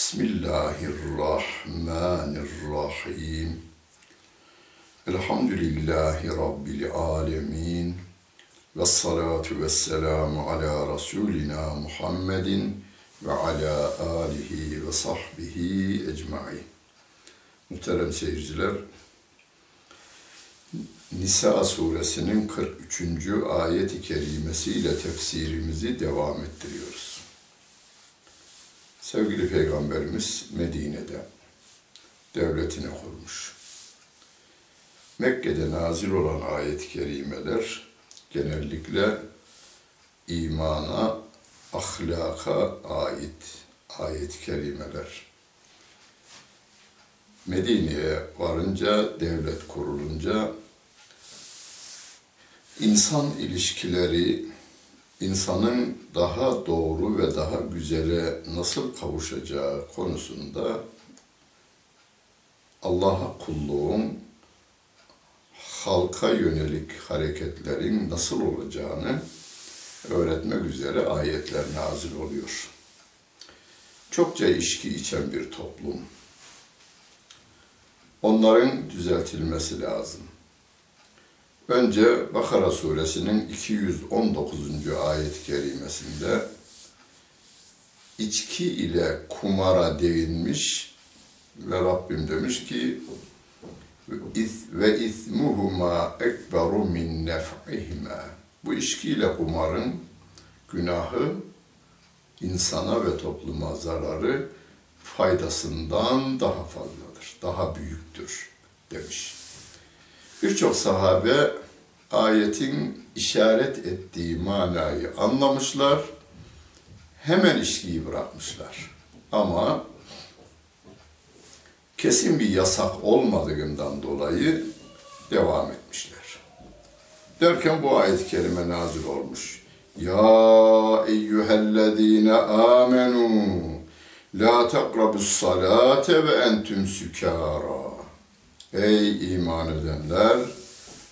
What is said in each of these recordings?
Bismillahirrahmanirrahim. Elhamdülillahi Rabbil alemin. Ve salatu ve selamu ala Resulina Muhammedin ve ala alihi ve sahbihi ecmain. Muhterem seyirciler, Nisa suresinin 43. ayet-i kerimesiyle tefsirimizi devam ettiriyoruz. Sevgili Peygamberimiz Medine'de devletini kurmuş. Mekke'de nazil olan ayet-i kerimeler genellikle imana, ahlaka ait ayet-i kerimeler. Medine'ye varınca, devlet kurulunca insan ilişkileri, insanın daha doğru ve daha güzele nasıl kavuşacağı konusunda Allah'a kulluğun halka yönelik hareketlerin nasıl olacağını öğretmek üzere ayetler nazil oluyor. Çokça içki içen bir toplum. Onların düzeltilmesi lazım. Önce Bakara suresinin 219. ayet-i kerimesinde içki ile kumara değinmiş ve Rabbim demiş ki ve ismuhuma ekberu min nef'ihima. Bu içkiyle kumarın günahı insana ve topluma zararı faydasından daha fazladır, daha büyüktür demiş. Birçok sahabe ayetin işaret ettiği manayı anlamışlar, hemen içkiyi bırakmışlar. Ama kesin bir yasak olmadığından dolayı devam etmişler. Derken bu ayet-i kerime nazil olmuş. Ya eyyühellezine amenu la takrabus salate ve entüm sükara. Ey iman edenler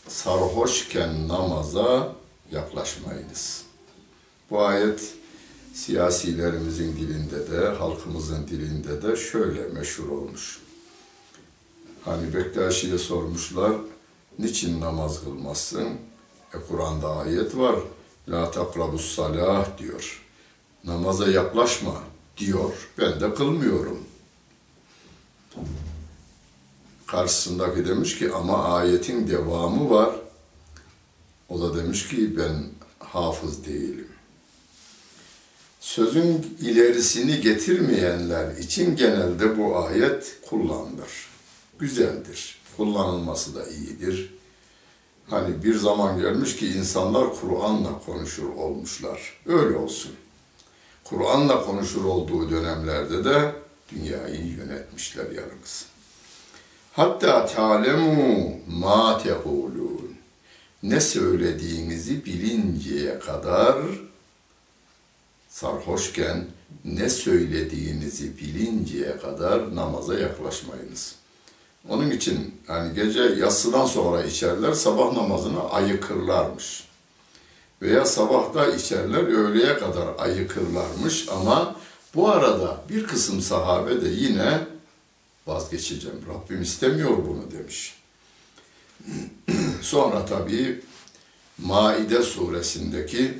sarhoşken namaza yaklaşmayınız. Bu ayet siyasilerimizin dilinde de, halkımızın dilinde de şöyle meşhur olmuş. Hani Bektaşi'ye sormuşlar, niçin namaz kılmazsın? E Kur'an'da ayet var, la takrabus salah diyor. Namaza yaklaşma diyor. Ben de kılmıyorum. Karşısındaki demiş ki ama ayetin devamı var. O da demiş ki ben hafız değilim. Sözün ilerisini getirmeyenler için genelde bu ayet kullanılır. Güzeldir. Kullanılması da iyidir. Hani bir zaman gelmiş ki insanlar Kur'an'la konuşur olmuşlar. Öyle olsun. Kur'an'la konuşur olduğu dönemlerde de dünyayı yönetmişler yalnız. Hatta talemu ma tekulun. Ne söylediğinizi bilinceye kadar sarhoşken ne söylediğinizi bilinceye kadar namaza yaklaşmayınız. Onun için yani gece yatsıdan sonra içerler, sabah namazını ayıkırlarmış. Veya sabahta içerler, öğleye kadar ayıkırlarmış ama bu arada bir kısım sahabe de yine vazgeçeceğim. Rabbim istemiyor bunu demiş. Sonra tabii Maide suresindeki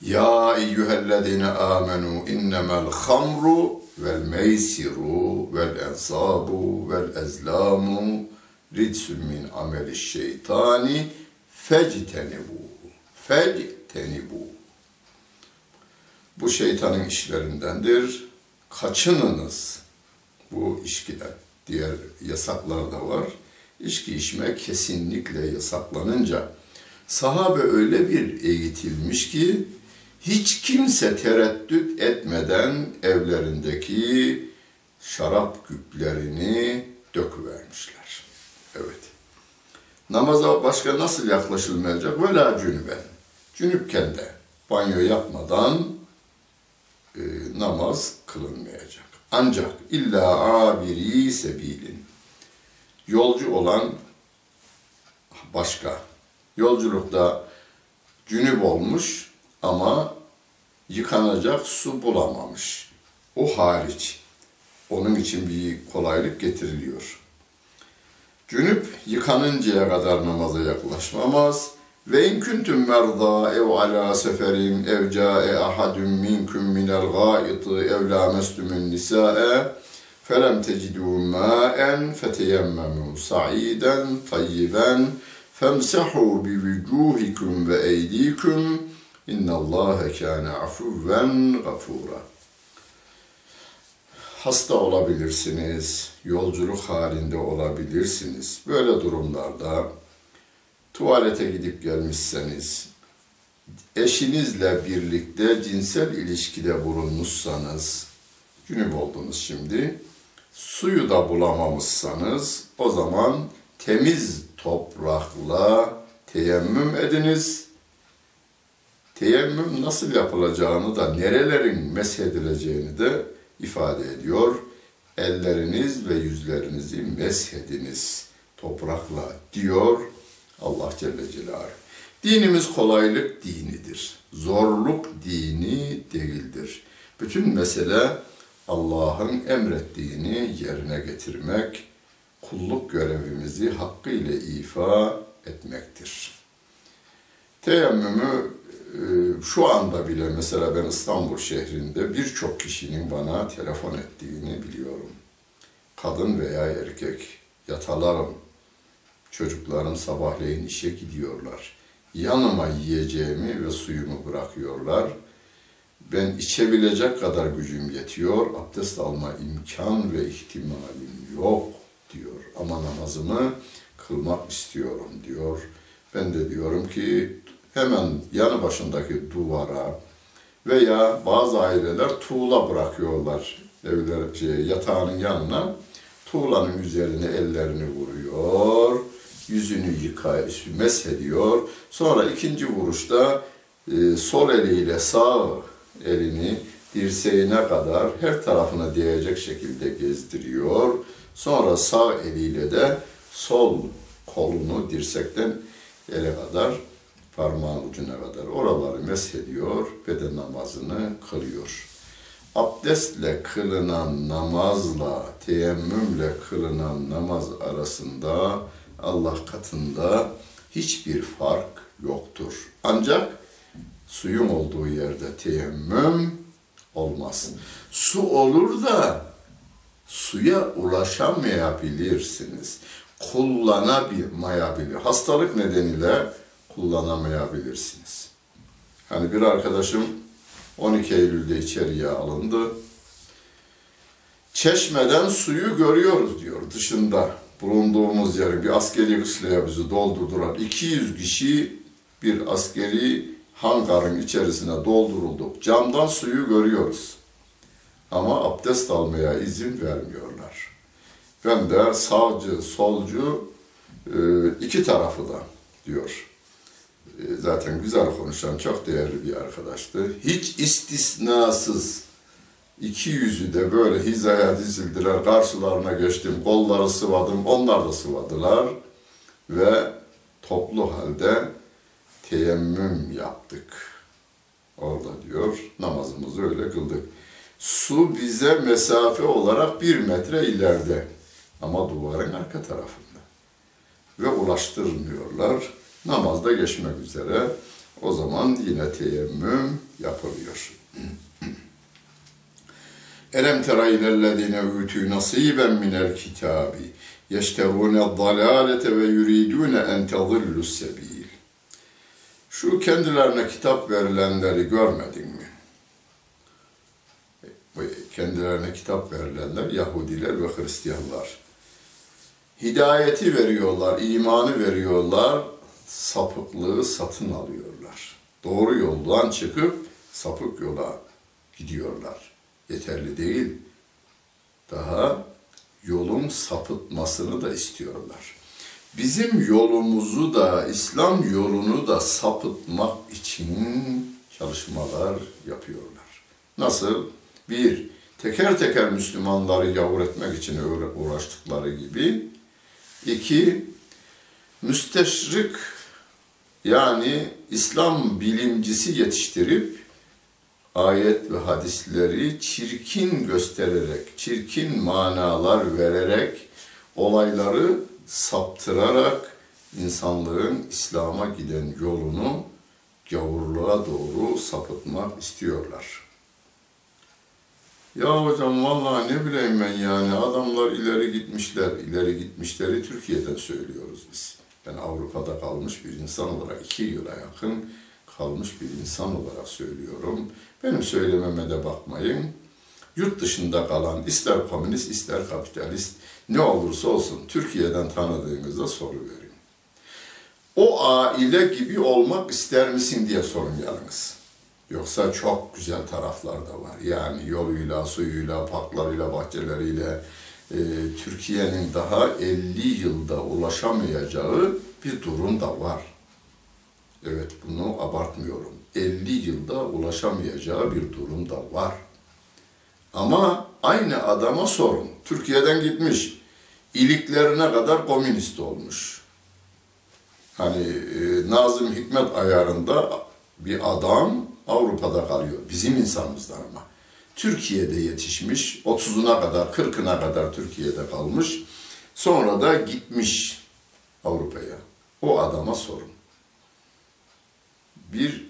Ya eyyühellezine amenu innemel hamru vel meysiru vel ensabu vel ezlamu ridsün min ameli şeytani fectenibu fectenibu bu şeytanın işlerindendir. Kaçınınız bu içkiden. Diğer yasaklar da var. İçki içme kesinlikle yasaklanınca sahabe öyle bir eğitilmiş ki hiç kimse tereddüt etmeden evlerindeki şarap küplerini döküvermişler. Evet. Namaza başka nasıl yaklaşılmayacak? Vela cünüben. Cünüpken de banyo yapmadan e, namaz kılınmayacak. Ancak illa abiri sebilin. Yolcu olan başka. Yolculukta cünüp olmuş ama yıkanacak su bulamamış. O hariç. Onun için bir kolaylık getiriliyor. Cünüp yıkanıncaya kadar namaza yaklaşmamaz. Ve in kuntum merda ev ala seferin ev ca'e ahadun minkum minel gâiti ev lamestumün nisa'e felem tecidû mâen feteyemmemû sa'iden tayyiben femsahû bi vücûhikum ve eydîkum innallâhe kâne afuvven gafûra. Hasta olabilirsiniz, yolculuk halinde olabilirsiniz. Böyle durumlarda tuvalete gidip gelmişseniz, eşinizle birlikte cinsel ilişkide bulunmuşsanız, cünüp oldunuz şimdi, suyu da bulamamışsanız, o zaman temiz toprakla teyemmüm ediniz. Teyemmüm nasıl yapılacağını da, nerelerin meshedileceğini de ifade ediyor. Elleriniz ve yüzlerinizi meshediniz toprakla diyor Allah Celle Celaluhu. Dinimiz kolaylık dinidir. Zorluk dini değildir. Bütün mesele Allah'ın emrettiğini yerine getirmek, kulluk görevimizi hakkıyla ifa etmektir. Teyemmümü e, şu anda bile mesela ben İstanbul şehrinde birçok kişinin bana telefon ettiğini biliyorum. Kadın veya erkek, yatalarım, Çocuklarım sabahleyin işe gidiyorlar. Yanıma yiyeceğimi ve suyumu bırakıyorlar. Ben içebilecek kadar gücüm yetiyor. Abdest alma imkan ve ihtimalim yok diyor. Ama namazımı kılmak istiyorum diyor. Ben de diyorum ki hemen yanı başındaki duvara veya bazı aileler tuğla bırakıyorlar evler şey, yatağının yanına tuğlanın üzerine ellerini vuruyor yüzünü yıkayış, meshediyor. Sonra ikinci vuruşta e, sol eliyle sağ elini dirseğine kadar her tarafına değecek şekilde gezdiriyor. Sonra sağ eliyle de sol kolunu dirsekten ele kadar, parmağın ucuna kadar oraları meshediyor ve de namazını kılıyor. abdestle kılınan namazla teyemmümle kılınan namaz arasında Allah katında hiçbir fark yoktur. Ancak suyun olduğu yerde teyemmüm olmaz. Su olur da suya ulaşamayabilirsiniz. Kullanamayabilir. Hastalık nedeniyle kullanamayabilirsiniz. Hani bir arkadaşım 12 Eylül'de içeriye alındı. Çeşmeden suyu görüyoruz diyor dışında. Bulunduğumuz yeri bir askeri kışlaya bizi doldurdular. 200 kişi bir askeri hangarın içerisine doldurulduk. Camdan suyu görüyoruz. Ama abdest almaya izin vermiyorlar. Ben de sağcı, solcu e, iki tarafı da diyor. E, zaten güzel konuşan çok değerli bir arkadaştı. Hiç istisnasız iki yüzü de böyle hizaya dizildiler. Karşılarına geçtim, kolları sıvadım, onlar da sıvadılar. Ve toplu halde teyemmüm yaptık. Orada diyor, namazımızı öyle kıldık. Su bize mesafe olarak bir metre ileride ama duvarın arka tarafında. Ve ulaştırmıyorlar. Namazda geçmek üzere. O zaman yine teyemmüm yapılıyor. Elem tera ilellezine ütü nasiben minel kitabi yeşterune dalalete ve yuridune en tadillus sebil. Şu kendilerine kitap verilenleri görmedin mi? Kendilerine kitap verilenler Yahudiler ve Hristiyanlar. Hidayeti veriyorlar, imanı veriyorlar, sapıklığı satın alıyorlar. Doğru yoldan çıkıp sapık yola gidiyorlar. Yeterli değil. Daha yolun sapıtmasını da istiyorlar. Bizim yolumuzu da, İslam yolunu da sapıtmak için çalışmalar yapıyorlar. Nasıl? Bir, teker teker Müslümanları yavur etmek için uğraştıkları gibi. İki, müsteşrik yani İslam bilimcisi yetiştirip ayet ve hadisleri çirkin göstererek, çirkin manalar vererek olayları saptırarak insanlığın İslam'a giden yolunu gavurluğa doğru sapıtmak istiyorlar. Ya hocam vallahi ne bileyim ben yani adamlar ileri gitmişler, ileri gitmişleri Türkiye'den söylüyoruz biz. Ben Avrupa'da kalmış bir insan olarak iki yıla yakın kalmış bir insan olarak söylüyorum. Benim söylememe de bakmayın. Yurt dışında kalan ister komünist ister kapitalist ne olursa olsun Türkiye'den tanıdığınızda soru verin. O aile gibi olmak ister misin diye sorun yalnız. Yoksa çok güzel taraflar da var. Yani yoluyla, suyuyla, parklarıyla, bahçeleriyle e, Türkiye'nin daha 50 yılda ulaşamayacağı bir durum da var. Evet bunu abartmıyorum. 50 yılda ulaşamayacağı bir durum da var. Ama aynı adama sorun. Türkiye'den gitmiş. İliklerine kadar komünist olmuş. Hani e, Nazım Hikmet ayarında bir adam Avrupa'da kalıyor. Bizim insanımızdan ama. Türkiye'de yetişmiş. 30'una kadar, 40'ına kadar Türkiye'de kalmış. Sonra da gitmiş Avrupa'ya. O adama sorun. Bir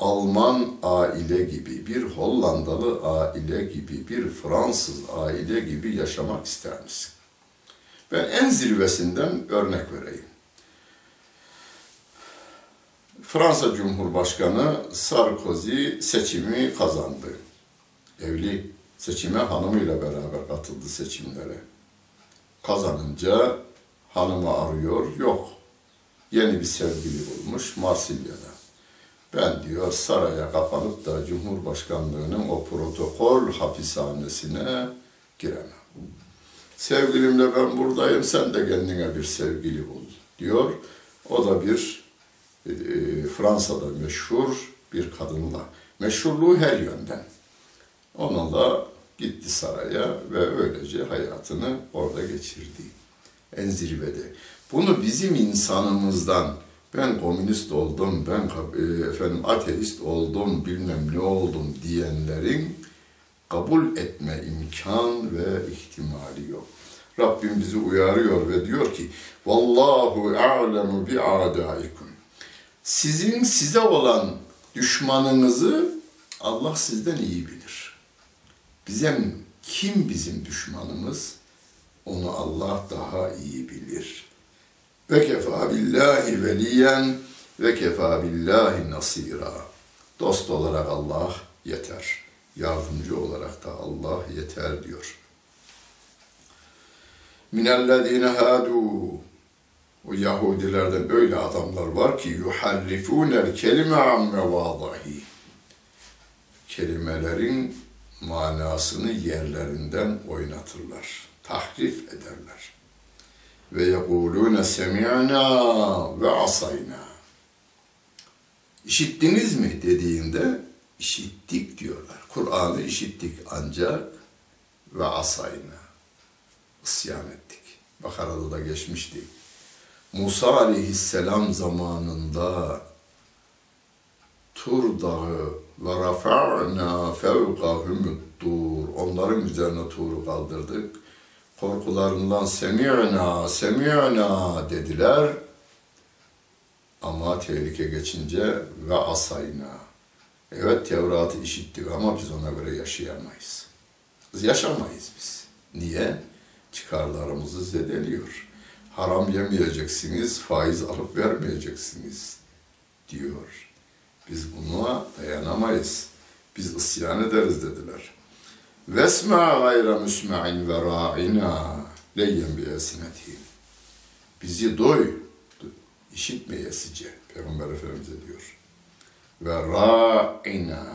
Alman aile gibi, bir Hollandalı aile gibi, bir Fransız aile gibi yaşamak ister misin? Ben en zirvesinden örnek vereyim. Fransa Cumhurbaşkanı Sarkozy seçimi kazandı. Evli seçime hanımıyla beraber katıldı seçimlere. Kazanınca hanımı arıyor, yok. Yeni bir sevgili bulmuş Marsilya'da. Ben diyor saraya kapanıp da Cumhurbaşkanlığının o protokol hapishanesine giremem. Sevgilimle ben buradayım, sen de kendine bir sevgili bul diyor. O da bir e, Fransa'da meşhur bir kadınla. Meşhurluğu her yönden. Onunla gitti saraya ve öylece hayatını orada geçirdi. En zirvede. Bunu bizim insanımızdan ben komünist oldum, ben e, efendim ateist oldum, bilmem ne oldum diyenlerin kabul etme imkan ve ihtimali yok. Rabbim bizi uyarıyor ve diyor ki Vallahu a'lemu bi a'daikum. Sizin size olan düşmanınızı Allah sizden iyi bilir. Bizim kim bizim düşmanımız? Onu Allah daha iyi bilir. Ve kefa billahi veliyen ve kefa billahi nasira. Dost olarak Allah yeter. Yardımcı olarak da Allah yeter diyor. Minellezine hadu o Yahudilerden öyle adamlar var ki yuharrifunel kelime an mevadahi. Kelimelerin manasını yerlerinden oynatırlar. Tahrif ederler. Ve yekulune semi'na ve asayna. İşittiniz mi dediğinde işittik diyorlar. Kur'an'ı işittik ancak ve asayna. isyan ettik. Bakara'da da geçmişti. Musa aleyhisselam zamanında Tur dağı ve rafa'na fevkahum tur onların üzerine Tur'u kaldırdık. Korkularından semi'na semi'na dediler. Ama tehlike geçince ve asayna. Evet Tevrat'ı işittik ama biz ona göre yaşayamayız. Biz yaşamayız biz. Niye? Çıkarlarımızı zedeliyor. Haram yemeyeceksiniz, faiz alıp vermeyeceksiniz diyor. Biz buna dayanamayız. Biz isyan ederiz dediler. Vesma gayra müsma'in ve ra'ina leyyen bi esnetihim. Bizi doy, işitmeyesice Peygamber Efendimiz diyor. Ve ra'ina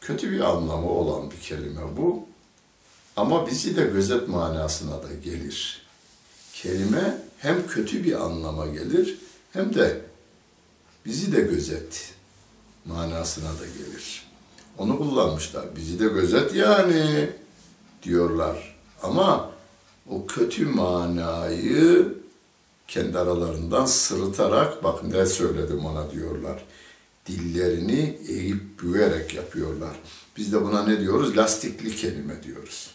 kötü bir anlamı olan bir kelime bu. Ama bizi de gözet manasına da gelir. Kelime hem kötü bir anlama gelir hem de bizi de gözet manasına da gelir. Onu kullanmışlar. Bizi de gözet yani diyorlar. Ama o kötü manayı kendi aralarından sırıtarak bak ne söyledim ona diyorlar. Dillerini eğip büyerek yapıyorlar. Biz de buna ne diyoruz? Lastikli kelime diyoruz.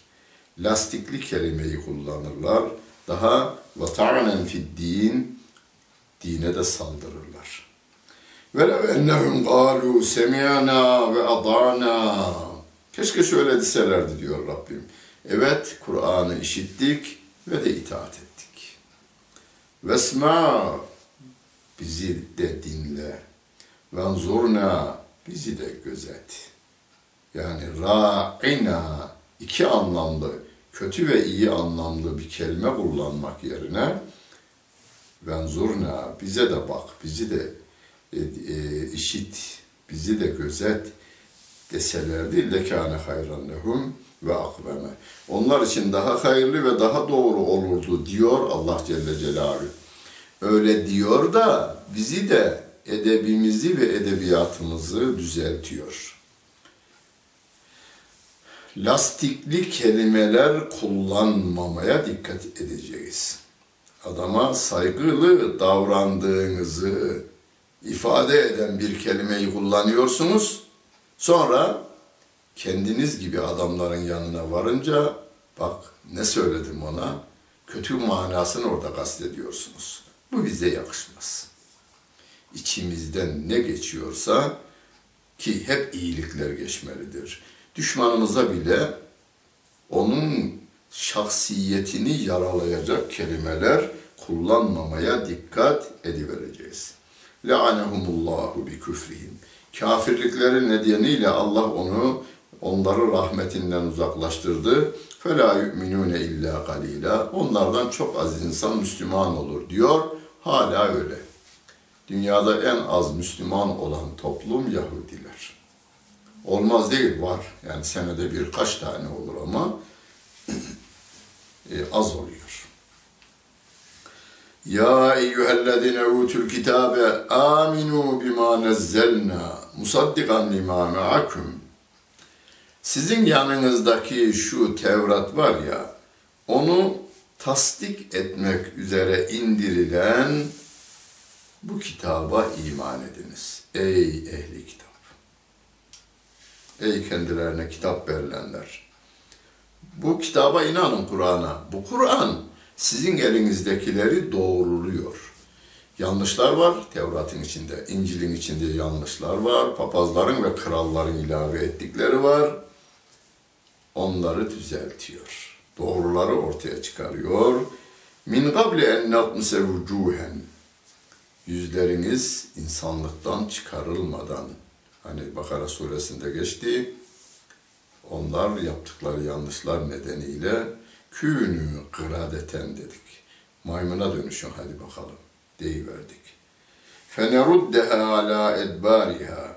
Lastikli kelimeyi kullanırlar. Daha vata'nen fid din dine de saldırırlar. Velev ennehum galu semiyana ve adana. Keşke şöyle deselerdi diyor Rabbim. Evet Kur'an'ı işittik ve de itaat ettik. Vesma bizi de dinle. Venzurna bizi de gözet. Yani ra'ina iki anlamlı, kötü ve iyi anlamlı bir kelime kullanmak yerine venzurna bize de bak, bizi de e, e, işit, bizi de gözet deselerdi lekâne hayran lehum ve akveme. Onlar için daha hayırlı ve daha doğru olurdu diyor Allah Celle Celaluhu. Öyle diyor da bizi de edebimizi ve edebiyatımızı düzeltiyor. Lastikli kelimeler kullanmamaya dikkat edeceğiz. Adama saygılı davrandığınızı ifade eden bir kelimeyi kullanıyorsunuz. Sonra kendiniz gibi adamların yanına varınca bak ne söyledim ona kötü manasını orada kastediyorsunuz. Bu bize yakışmaz. İçimizden ne geçiyorsa ki hep iyilikler geçmelidir. Düşmanımıza bile onun şahsiyetini yaralayacak kelimeler kullanmamaya dikkat edivereceğiz. Le'anehumullahu bi küfrihim. Kafirlikleri nedeniyle Allah onu onları rahmetinden uzaklaştırdı. Fela yu'minune illa galila. Onlardan çok az insan Müslüman olur diyor. Hala öyle. Dünyada en az Müslüman olan toplum Yahudiler. Olmaz değil var. Yani senede birkaç tane olur ama e, az oluyor. Ya eyyühellezine utul kitabe aminu bima nezzelna musaddikan lima me'akum sizin yanınızdaki şu Tevrat var ya, onu tasdik etmek üzere indirilen bu kitaba iman ediniz. Ey ehli kitap! Ey kendilerine kitap verilenler. Bu kitaba inanın Kur'an'a. Bu Kur'an sizin elinizdekileri doğruluyor. Yanlışlar var Tevrat'ın içinde, İncil'in içinde yanlışlar var. Papazların ve kralların ilave ettikleri var. Onları düzeltiyor. Doğruları ortaya çıkarıyor. Min gable en natmise vucuhen. Yüzleriniz insanlıktan çıkarılmadan. Hani Bakara suresinde geçti. Onlar yaptıkları yanlışlar nedeniyle künü kıradeten dedik. Maymuna dönüşün hadi bakalım deyiverdik. Feneruddeha ala edbariha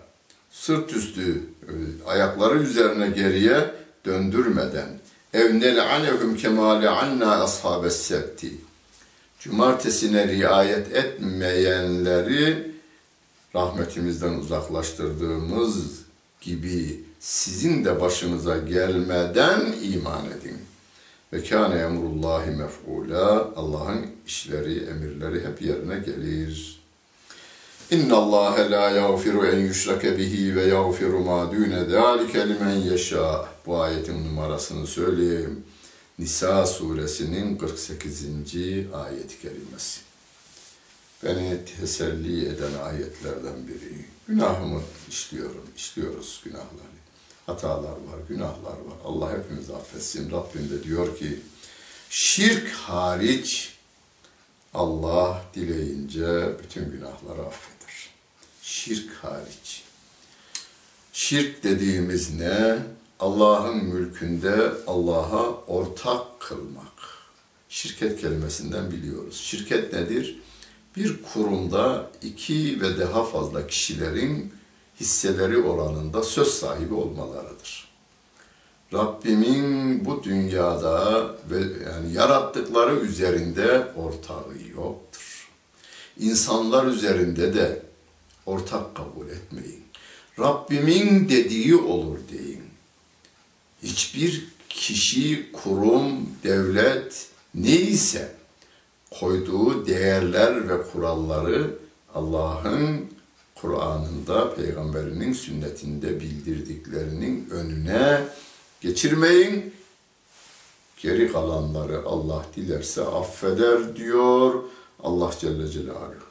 sırt üstü e, ayakları üzerine geriye döndürmeden ev nel'anehum kemale anna ashabes septi cumartesine riayet etmeyenleri rahmetimizden uzaklaştırdığımız gibi sizin de başınıza gelmeden iman edin. Ve kâne emrullahi mef'ûlâ. Allah'ın işleri, emirleri hep yerine gelir. İnna Allah la yağfiru en yüşrake bihi ve yağfiru ma dune zâlike limen yeşâ. Bu ayetin numarasını söyleyeyim. Nisa suresinin 48. ayet-i kerimesi. Beni teselli eden ayetlerden biri. Günahımı işliyorum, işliyoruz günahları hatalar var, günahlar var. Allah hepimizi affetsin. Rabbim de diyor ki şirk hariç Allah dileyince bütün günahları affeder. Şirk hariç. Şirk dediğimiz ne? Allah'ın mülkünde Allah'a ortak kılmak. Şirket kelimesinden biliyoruz. Şirket nedir? Bir kurumda iki ve daha fazla kişilerin hisseleri oranında söz sahibi olmalarıdır. Rabbimin bu dünyada ve yani yarattıkları üzerinde ortağı yoktur. İnsanlar üzerinde de ortak kabul etmeyin. Rabbimin dediği olur deyin. Hiçbir kişi, kurum, devlet neyse koyduğu değerler ve kuralları Allah'ın Kur'an'ında, peygamberinin sünnetinde bildirdiklerinin önüne geçirmeyin. Geri kalanları Allah dilerse affeder diyor Allah Celle Celaluhu.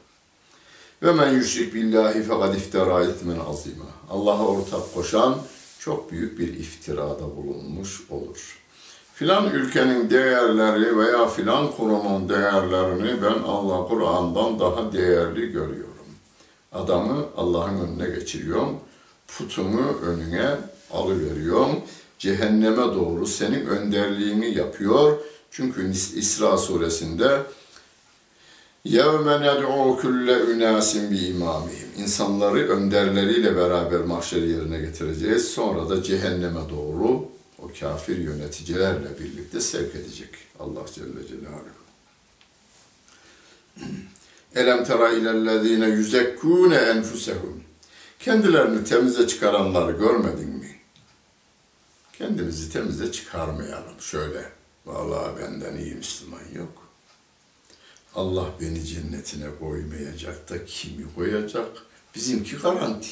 Ve men yüşrik billahi fekad iftira etmen azima. Allah'a ortak koşan çok büyük bir iftirada bulunmuş olur. Filan ülkenin değerleri veya filan kurumun değerlerini ben Allah Kur'an'dan daha değerli görüyorum. Adamı Allah'ın önüne geçiriyorum. Putumu önüne alıveriyorum. Cehenneme doğru senin önderliğini yapıyor. Çünkü İsra suresinde يَوْمَ نَدْعُوا كُلَّ اُنَاسٍ بِاِمَامِهِمْ İnsanları önderleriyle beraber mahşer yerine getireceğiz. Sonra da cehenneme doğru o kafir yöneticilerle birlikte sevk edecek Allah Celle Celaluhu. Elem tera ilellezine yüzekkûne enfusehum. Kendilerini temize çıkaranları görmedin mi? Kendimizi temize çıkarmayalım şöyle. Vallahi benden iyi Müslüman yok. Allah beni cennetine koymayacak da kimi koyacak? Bizimki garanti.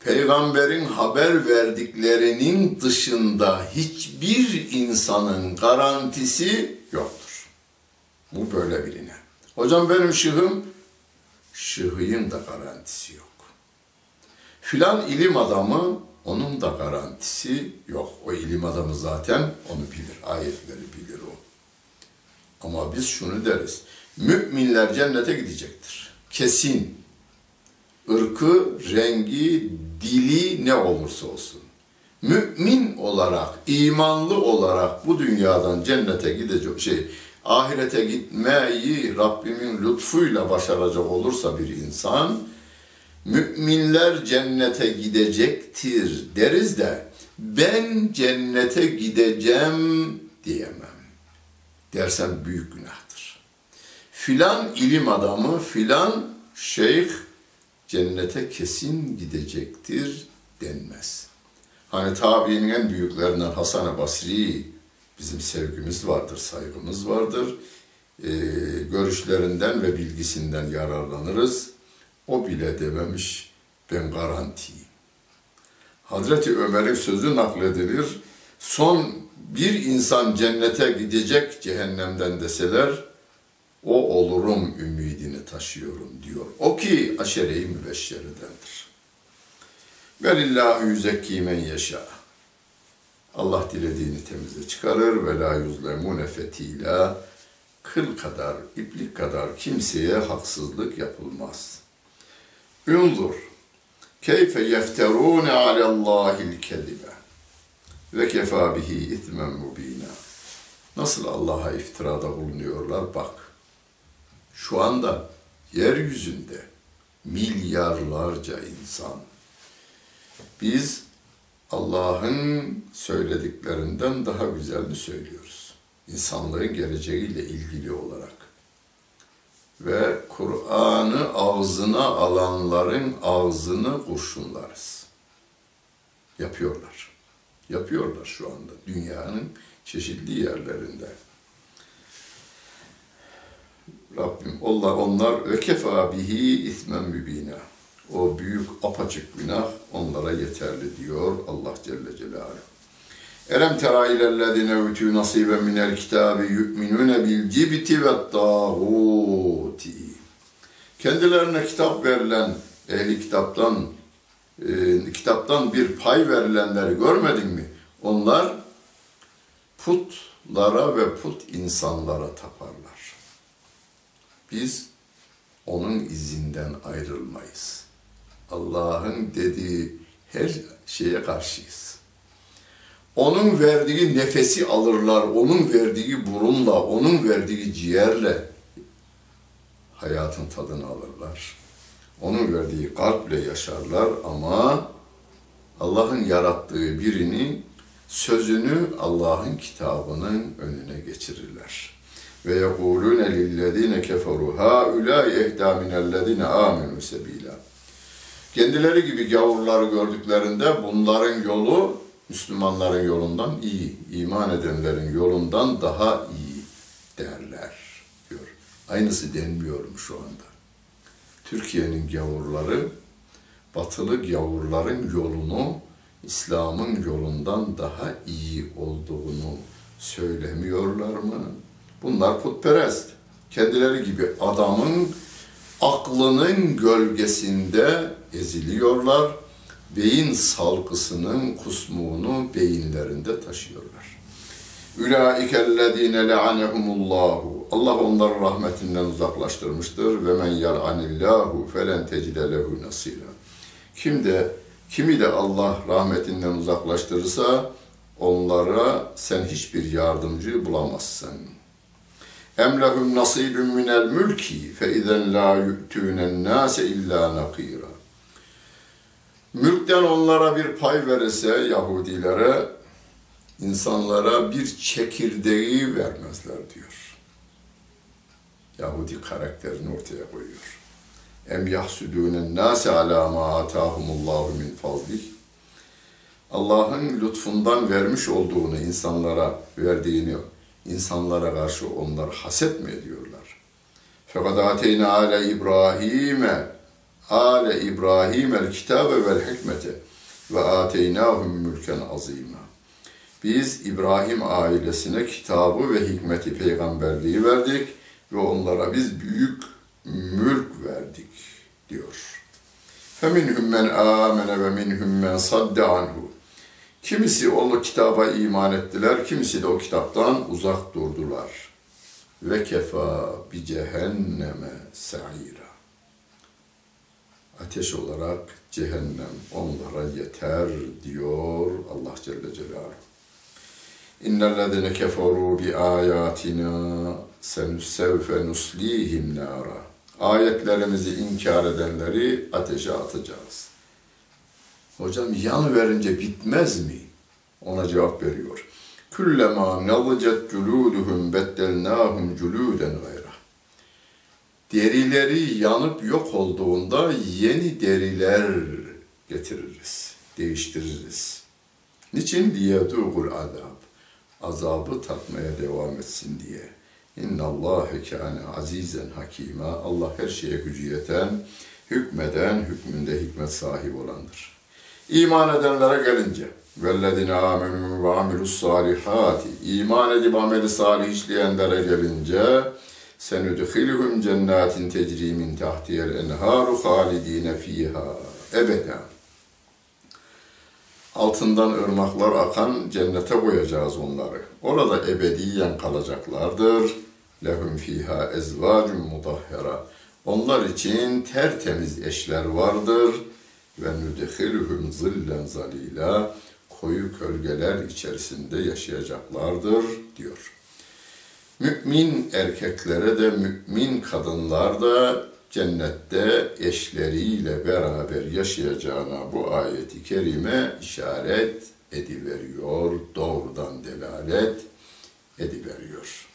Peygamberin haber verdiklerinin dışında hiçbir insanın garantisi yoktur. Bu böyle biline. Hocam benim şıhım, şıhıyın da garantisi yok. Filan ilim adamı, onun da garantisi yok. O ilim adamı zaten onu bilir, ayetleri bilir o. Ama biz şunu deriz, müminler cennete gidecektir. Kesin. Irkı, rengi, dili ne olursa olsun. Mümin olarak, imanlı olarak bu dünyadan cennete gidecek şey, ahirete gitmeyi Rabbimin lütfuyla başaracak olursa bir insan, müminler cennete gidecektir deriz de, ben cennete gideceğim diyemem. Dersen büyük günahtır. Filan ilim adamı, filan şeyh cennete kesin gidecektir denmez. Hani tabiinin en büyüklerinden Hasan-ı Basri bizim sevgimiz vardır, saygımız vardır. Ee, görüşlerinden ve bilgisinden yararlanırız. O bile dememiş ben garantiyim. Hazreti Ömer'in sözü nakledilir. Son bir insan cennete gidecek cehennemden deseler, o olurum ümidini taşıyorum diyor. O ki aşere-i mübeşşeredendir. Velillahu yüzekki men yeşâ. Allah dilediğini temize çıkarır ve la yuzlemune fetila. Kıl kadar, iplik kadar kimseye haksızlık yapılmaz. Ünzur. Keyfe yefterûne alallâhil kedibe. Ve kefâ bihi itmen mubînâ. Nasıl Allah'a iftirada bulunuyorlar bak. Şu anda yeryüzünde milyarlarca insan biz Allah'ın söylediklerinden daha güzelini söylüyoruz. İnsanlığın geleceğiyle ilgili olarak. Ve Kur'an'ı ağzına alanların ağzını kurşunlarız. Yapıyorlar. Yapıyorlar şu anda dünyanın çeşitli yerlerinde. Rabbim onlar onlar ve kefa bihi ismen mübina. O büyük apaçık günah onlara yeterli diyor Allah Celle Celaluhu. Elem tera ilellezine ütü nasiben minel kitabi yu'minune bil cibti ve tağuti. Kendilerine kitap verilen ehli kitaptan e, kitaptan bir pay verilenleri görmedin mi? Onlar putlara ve put insanlara taparlar. Biz onun izinden ayrılmayız. Allah'ın dediği her şeye karşıyız. Onun verdiği nefesi alırlar, onun verdiği burunla, onun verdiği ciğerle hayatın tadını alırlar. Onun verdiği kalple yaşarlar ama Allah'ın yarattığı birini, sözünü Allah'ın kitabının önüne geçirirler. Ve yekulune lillezine keferu haulâi ehdâ minellezine âmenû sebîlâ. Kendileri gibi gavurları gördüklerinde bunların yolu Müslümanların yolundan iyi, iman edenlerin yolundan daha iyi derler diyor. Aynısı denmiyorum şu anda. Türkiye'nin gavurları, batılı gavurların yolunu İslam'ın yolundan daha iyi olduğunu söylemiyorlar mı? Bunlar putperest. Kendileri gibi adamın aklının gölgesinde eziliyorlar. Beyin salgısının kusmuğunu beyinlerinde taşıyorlar. Ülaikellezine le'anehumullahu. Allah onları rahmetinden uzaklaştırmıştır. Ve men yal'anillahu felen tecide lehu nasira. Kim de kimi de Allah rahmetinden uzaklaştırırsa onlara sen hiçbir yardımcı bulamazsın. Em lehum nasibun minel mülki fe izen la yu'tunen nase illa nakira. Mülkten onlara bir pay verirse Yahudilere insanlara bir çekirdeği vermezler diyor. Yahudi karakterini ortaya koyuyor. Em yahsudûnen nâse alâ mâ atâhumullâhu min fazlih. Allah'ın lütfundan vermiş olduğunu insanlara verdiğini insanlara karşı onlar haset mi ediyorlar? Fakat ateyna ale İbrahim'e ale İbrahim el kitabe vel hikmete ve ateynahum mülken azima. Biz İbrahim ailesine kitabı ve hikmeti peygamberliği verdik ve onlara biz büyük mülk verdik diyor. فَمِنْهُمْ مَنْ آمَنَ وَمِنْهُمْ مَنْ صَدَّ عَنْهُ Kimisi o kitaba iman ettiler, kimisi de o kitaptan uzak durdular. Ve kefa bi cehenneme sa'ira. Ateş olarak cehennem onlara yeter diyor Allah Celle Celaluhu. İnnellezine keferu bi ayatina senüssevfe nuslihim nara. Ayetlerimizi inkar edenleri ateşe atacağız. Hocam yan verince bitmez mi? Ona cevap veriyor. Küllema navcet culuduhum beddelnahum culuden gayra. Derileri yanıp yok olduğunda yeni deriler getiririz, değiştiririz. Niçin diye dugul azab. Azabı tatmaya devam etsin diye. İnna Allahe kâne azizen hakîmâ. Allah her şeye gücü yeten, hükmeden, hükmünde hikmet sahibi olandır. İman edenlere gelince vellezine amenu ve amilus salihati iman edip ameli salih işleyenlere gelince senudkhilhum cennetin tecri min tahtiyel enharu halidine fiha ebeda altından ırmaklar akan cennete koyacağız onları. Orada ebediyen kalacaklardır. Lehum fiha ezvacun mutahhara. Onlar için tertemiz eşler vardır. Ve nudhiluhum zillen zalila. Koyu kölgeler içerisinde yaşayacaklardır diyor. Mümin erkeklere de mümin kadınlar da cennette eşleriyle beraber yaşayacağına bu ayeti kerime işaret ediveriyor, doğrudan delalet ediveriyor.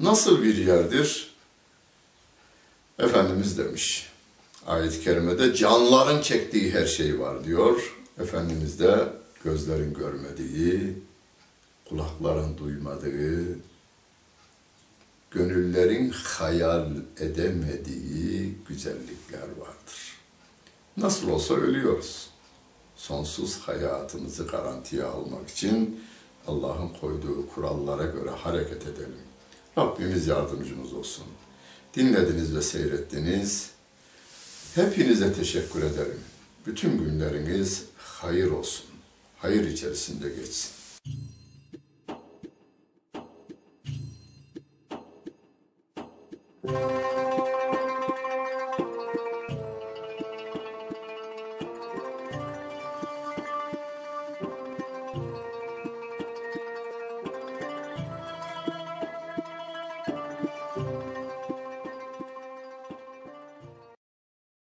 Nasıl bir yerdir? Efendimiz demiş, ayet-i kerimede canların çektiği her şey var diyor. Efendimiz de gözlerin görmediği, kulakların duymadığı, gönüllerin hayal edemediği güzellikler vardır. Nasıl olsa ölüyoruz. Sonsuz hayatımızı garantiye almak için Allah'ın koyduğu kurallara göre hareket edelim. Rabbimiz yardımcımız olsun. Dinlediniz ve seyrettiniz. Hepinize teşekkür ederim. Bütün günleriniz hayır olsun. Hayır içerisinde geçsin.